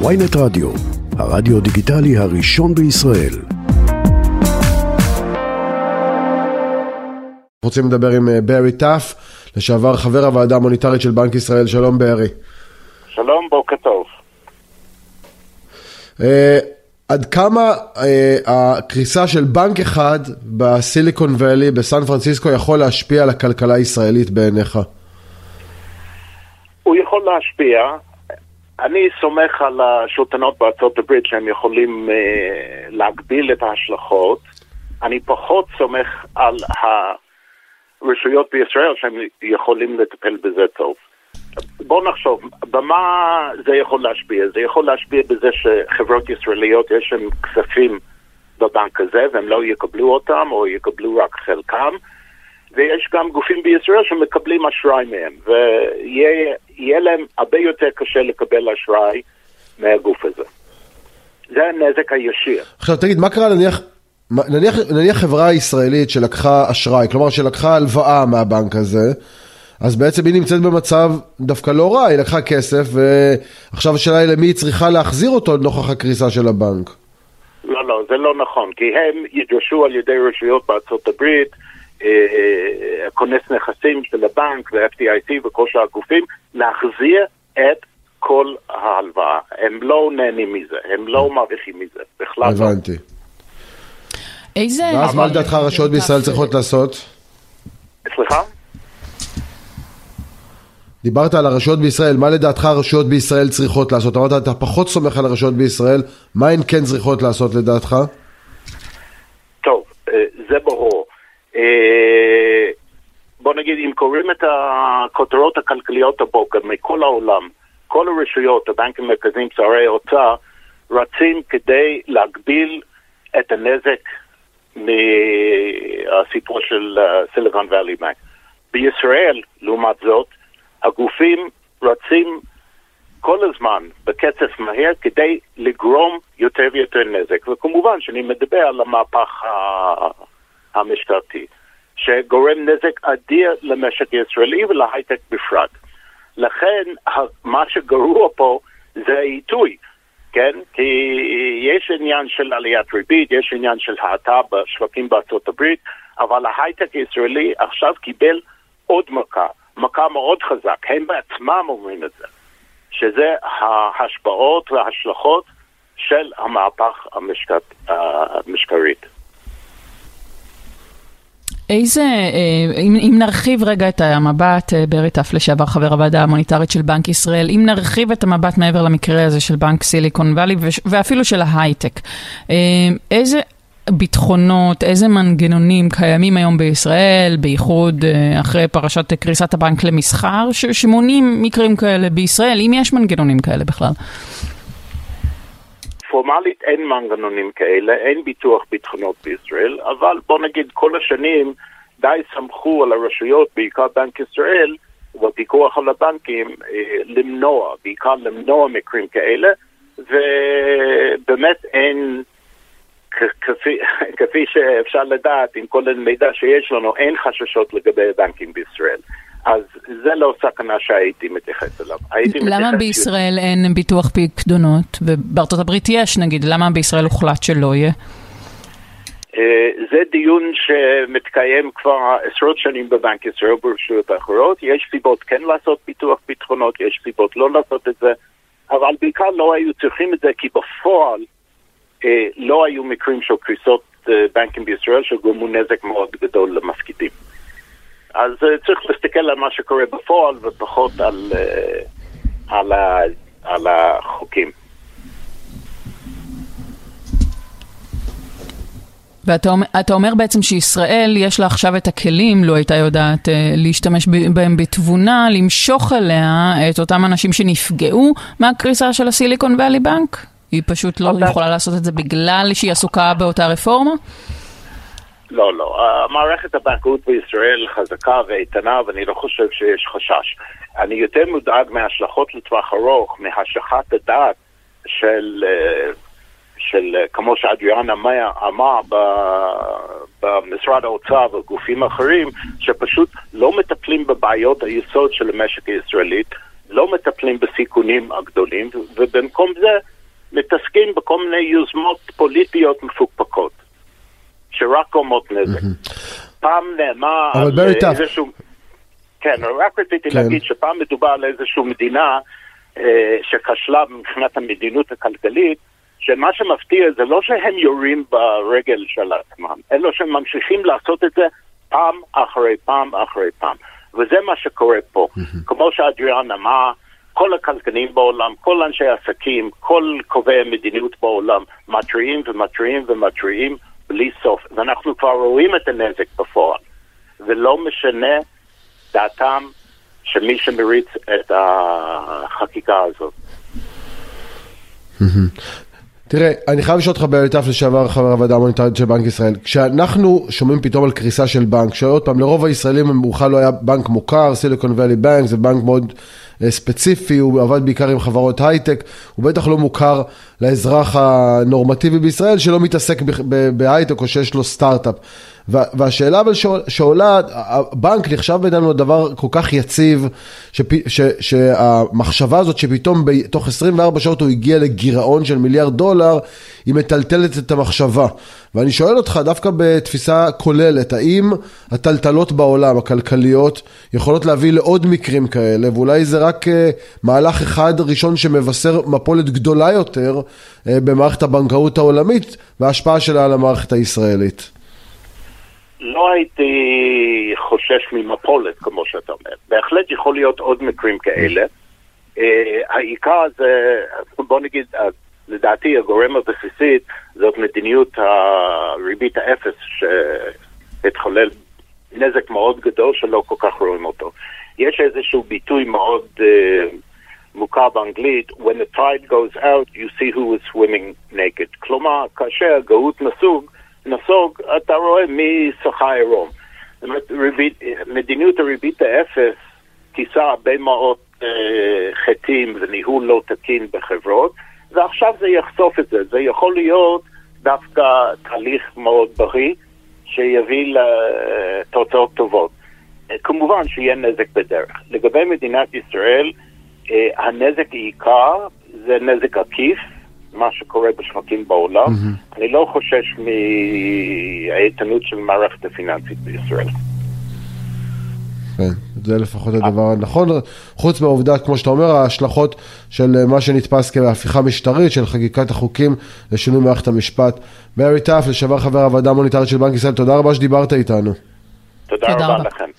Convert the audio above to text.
ויינט רדיו, הרדיו דיגיטלי הראשון בישראל. רוצים לדבר עם אה, ברי טאף, לשעבר חבר הוועדה המוניטרית של בנק ישראל. שלום ברי. שלום, בוקר טוב. Uh, עד כמה uh, הקריסה של בנק אחד בסיליקון ואלי בסן פרנסיסקו יכול להשפיע על הכלכלה הישראלית בעיניך? הוא יכול להשפיע. אני סומך על השלטונות בארצות הברית שהם יכולים uh, להגביל את ההשלכות. אני פחות סומך על הרשויות בישראל שהם יכולים לטפל בזה טוב. בוא נחשוב, במה זה יכול להשפיע? זה יכול להשפיע בזה שחברות ישראליות יש להן כספים בבנק הזה והם לא יקבלו אותם או יקבלו רק חלקם ויש גם גופים בישראל שמקבלים אשראי מהם ויהיה להם הרבה יותר קשה לקבל אשראי מהגוף הזה. זה הנזק הישיר. עכשיו תגיד, מה קרה נניח, נניח, נניח חברה ישראלית שלקחה אשראי, כלומר שלקחה הלוואה מהבנק הזה אז בעצם היא נמצאת במצב דווקא לא רע, היא לקחה כסף ועכשיו השאלה היא למי היא צריכה להחזיר אותו נוכח הקריסה של הבנק. לא, לא, זה לא נכון, כי הם ידרשו על ידי רשויות בארצות הברית, אה, אה, כונס נכסים של הבנק ו-FDIC וכל שאר הגופים, להחזיר את כל ההלוואה. הם לא נהנים מזה, הם לא מרוויחים מזה, בכלל לא. הבנתי. איזה... ואז מה לדעתך הרשויות בישראל צריכות לעשות? סליחה? דיברת על הרשויות בישראל, מה לדעתך הרשויות בישראל צריכות לעשות? אמרת, אתה פחות סומך על הרשויות בישראל, מה הן כן צריכות לעשות לדעתך? טוב, זה ברור. בוא נגיד, אם קוראים את הכותרות הכלכליות הבוקר מכל העולם, כל הרשויות, הבנקים המרכזיים, שרי האוצר, רצים כדי להגביל את הנזק מהסיפור של סיליקון ואלי בנק. בישראל, לעומת זאת, הגופים רצים כל הזמן בקצב מהר כדי לגרום יותר ויותר נזק, וכמובן שאני מדבר על המהפך המשטרתי, שגורם נזק אדיר למשק הישראלי ולהייטק בפרט. לכן מה שגרוע פה זה העיתוי, כן? כי יש עניין של עליית ריבית, יש עניין של האטה בשווקים בארצות הברית, אבל ההייטק הישראלי עכשיו קיבל עוד מכה. מכה מאוד חזק, הם בעצמם אומרים את זה, שזה ההשפעות וההשלכות של המהפך המשקת, המשקרית. איזה, אם, אם נרחיב רגע את המבט, ברי טף לשעבר חבר הוועדה המוניטרית של בנק ישראל, אם נרחיב את המבט מעבר למקרה הזה של בנק סיליקון וואלי ואפילו של ההייטק, איזה, ביטחונות, איזה מנגנונים קיימים היום בישראל, בייחוד אחרי פרשת קריסת הבנק למסחר, שמונים מקרים כאלה בישראל, אם יש מנגנונים כאלה בכלל? פורמלית אין מנגנונים כאלה, אין ביטוח ביטחונות בישראל, אבל בוא נגיד כל השנים די סמכו על הרשויות, בעיקר בנק ישראל, והפיקוח על הבנקים, למנוע, בעיקר למנוע מקרים כאלה, ובאמת אין... כפי, כפי שאפשר לדעת, עם כל המידע שיש לנו, אין חששות לגבי הבנקים בישראל. אז זה לא סכנה שהייתי מתייחס אליו. למה מתייחס בישראל אין ביטוח פקדונות? ובארצות הברית יש נגיד, למה בישראל הוחלט שלא יהיה? זה דיון שמתקיים כבר עשרות שנים בבנק ישראל וברשויות האחרות. יש סיבות כן לעשות ביטוח ביטחונות, יש סיבות לא לעשות את זה, אבל בעיקר לא היו צריכים את זה כי בפועל לא היו מקרים של קריסות בנקים בישראל שגורמו נזק מאוד גדול למפקידים. אז צריך להסתכל על מה שקורה בפועל ופחות על, על, על החוקים. ואתה אומר, בעצם שישראל יש לה עכשיו את הכלים, לו הייתה יודעת להשתמש בהם בתבונה, למשוך אליה את אותם אנשים שנפגעו מהקריסה של הסיליקון ואלי בנק? היא פשוט לא יכולה לעשות את זה בגלל שהיא עסוקה באותה רפורמה? לא, לא. מערכת הבנקאות בישראל חזקה ואיתנה, ואני לא חושב שיש חשש. אני יותר מודאג מההשלכות לטווח ארוך, מהשכת הדעת של, של כמו שאדריאן אמר, במשרד האוצר וגופים אחרים, שפשוט לא מטפלים בבעיות היסוד של המשק הישראלית. לא מטפלים בסיכונים הגדולים, ובמקום זה מתעסקים בכל מיני יוזמות פוליטיות מפוקפקות, שרק גורמות נזק. פעם נאמר על איזשהו... כן, רק רציתי כן. להגיד שפעם מדובר על איזושהי מדינה אה, שכשלה מבחינת המדיניות הכלכלית, שמה שמפתיע זה לא שהם יורים ברגל של עצמם, אלא שהם ממשיכים לעשות את זה פעם אחרי פעם אחרי פעם. וזה מה שקורה פה. כמו שאדריאן אמר, כל הכלכלנים בעולם, כל אנשי העסקים, כל קובעי המדיניות בעולם מתריעים ומתריעים ומתריעים בלי סוף. ואנחנו כבר רואים את הנזק בפועל. ולא משנה דעתם של מי שמריץ את החקיקה הזאת. תראה, אני חייב לשאול אותך באליטף לשעבר חבר הוועדה המוניטרית של בנק ישראל. כשאנחנו שומעים פתאום על קריסה של בנק, שעוד פעם, לרוב הישראלים בכלל לא היה בנק מוכר, סיליקון ואלי בנק, זה בנק מאוד ספציפי, הוא עבד בעיקר עם חברות הייטק, הוא בטח לא מוכר לאזרח הנורמטיבי בישראל שלא מתעסק בהייטק או שיש לו סטארט-אפ. והשאלה אבל שעולה, הבנק נחשב בינינו לדבר כל כך יציב, שפ, ש, שהמחשבה הזאת שפתאום בתוך 24 שעות הוא הגיע לגירעון של מיליארד דולר, היא מטלטלת את המחשבה. ואני שואל אותך דווקא בתפיסה כוללת, האם הטלטלות בעולם, הכלכליות, יכולות להביא לעוד מקרים כאלה, ואולי זה רק אה, מהלך אחד ראשון שמבשר מפולת גדולה יותר אה, במערכת הבנקאות העולמית וההשפעה שלה על המערכת הישראלית. לא הייתי חושש ממפולת, כמו שאתה אומר. בהחלט יכול להיות עוד מקרים כאלה. Uh, העיקר זה, בוא נגיד, uh, לדעתי הגורם הבסיסי זאת מדיניות הריבית האפס שהתחולל נזק מאוד גדול שלא כל כך רואים אותו. יש איזשהו ביטוי מאוד uh, מוכר באנגלית, When the tide goes out, you see who is swimming naked. כלומר, כאשר הגאות נסוג, נסוג, אתה רואה מי שוחה עירום. זאת אומרת, ריבית, מדיניות הריבית האפס כיסה הרבה מאוד אה, חטאים וניהול לא תקין בחברות, ועכשיו זה יחשוף את זה. זה יכול להיות דווקא תהליך מאוד בריא, שיביא לתוצאות טובות. כמובן שיהיה נזק בדרך. לגבי מדינת ישראל, אה, הנזק העיקר זה נזק עקיף, מה שקורה בשווקים בעולם. Mm-hmm. אני לא חושש מהאיתנות של מערכת הפיננסית בישראל. כן, זה לפחות הדבר הנכון, חוץ מהעובדה, כמו שאתה אומר, ההשלכות של מה שנתפס כהפיכה משטרית, של חקיקת החוקים לשינוי מערכת המשפט. ברי טאף, לשעבר חבר הוועדה המוניטרית של בנק ישראל, תודה רבה שדיברת איתנו. תודה, תודה רבה לכם.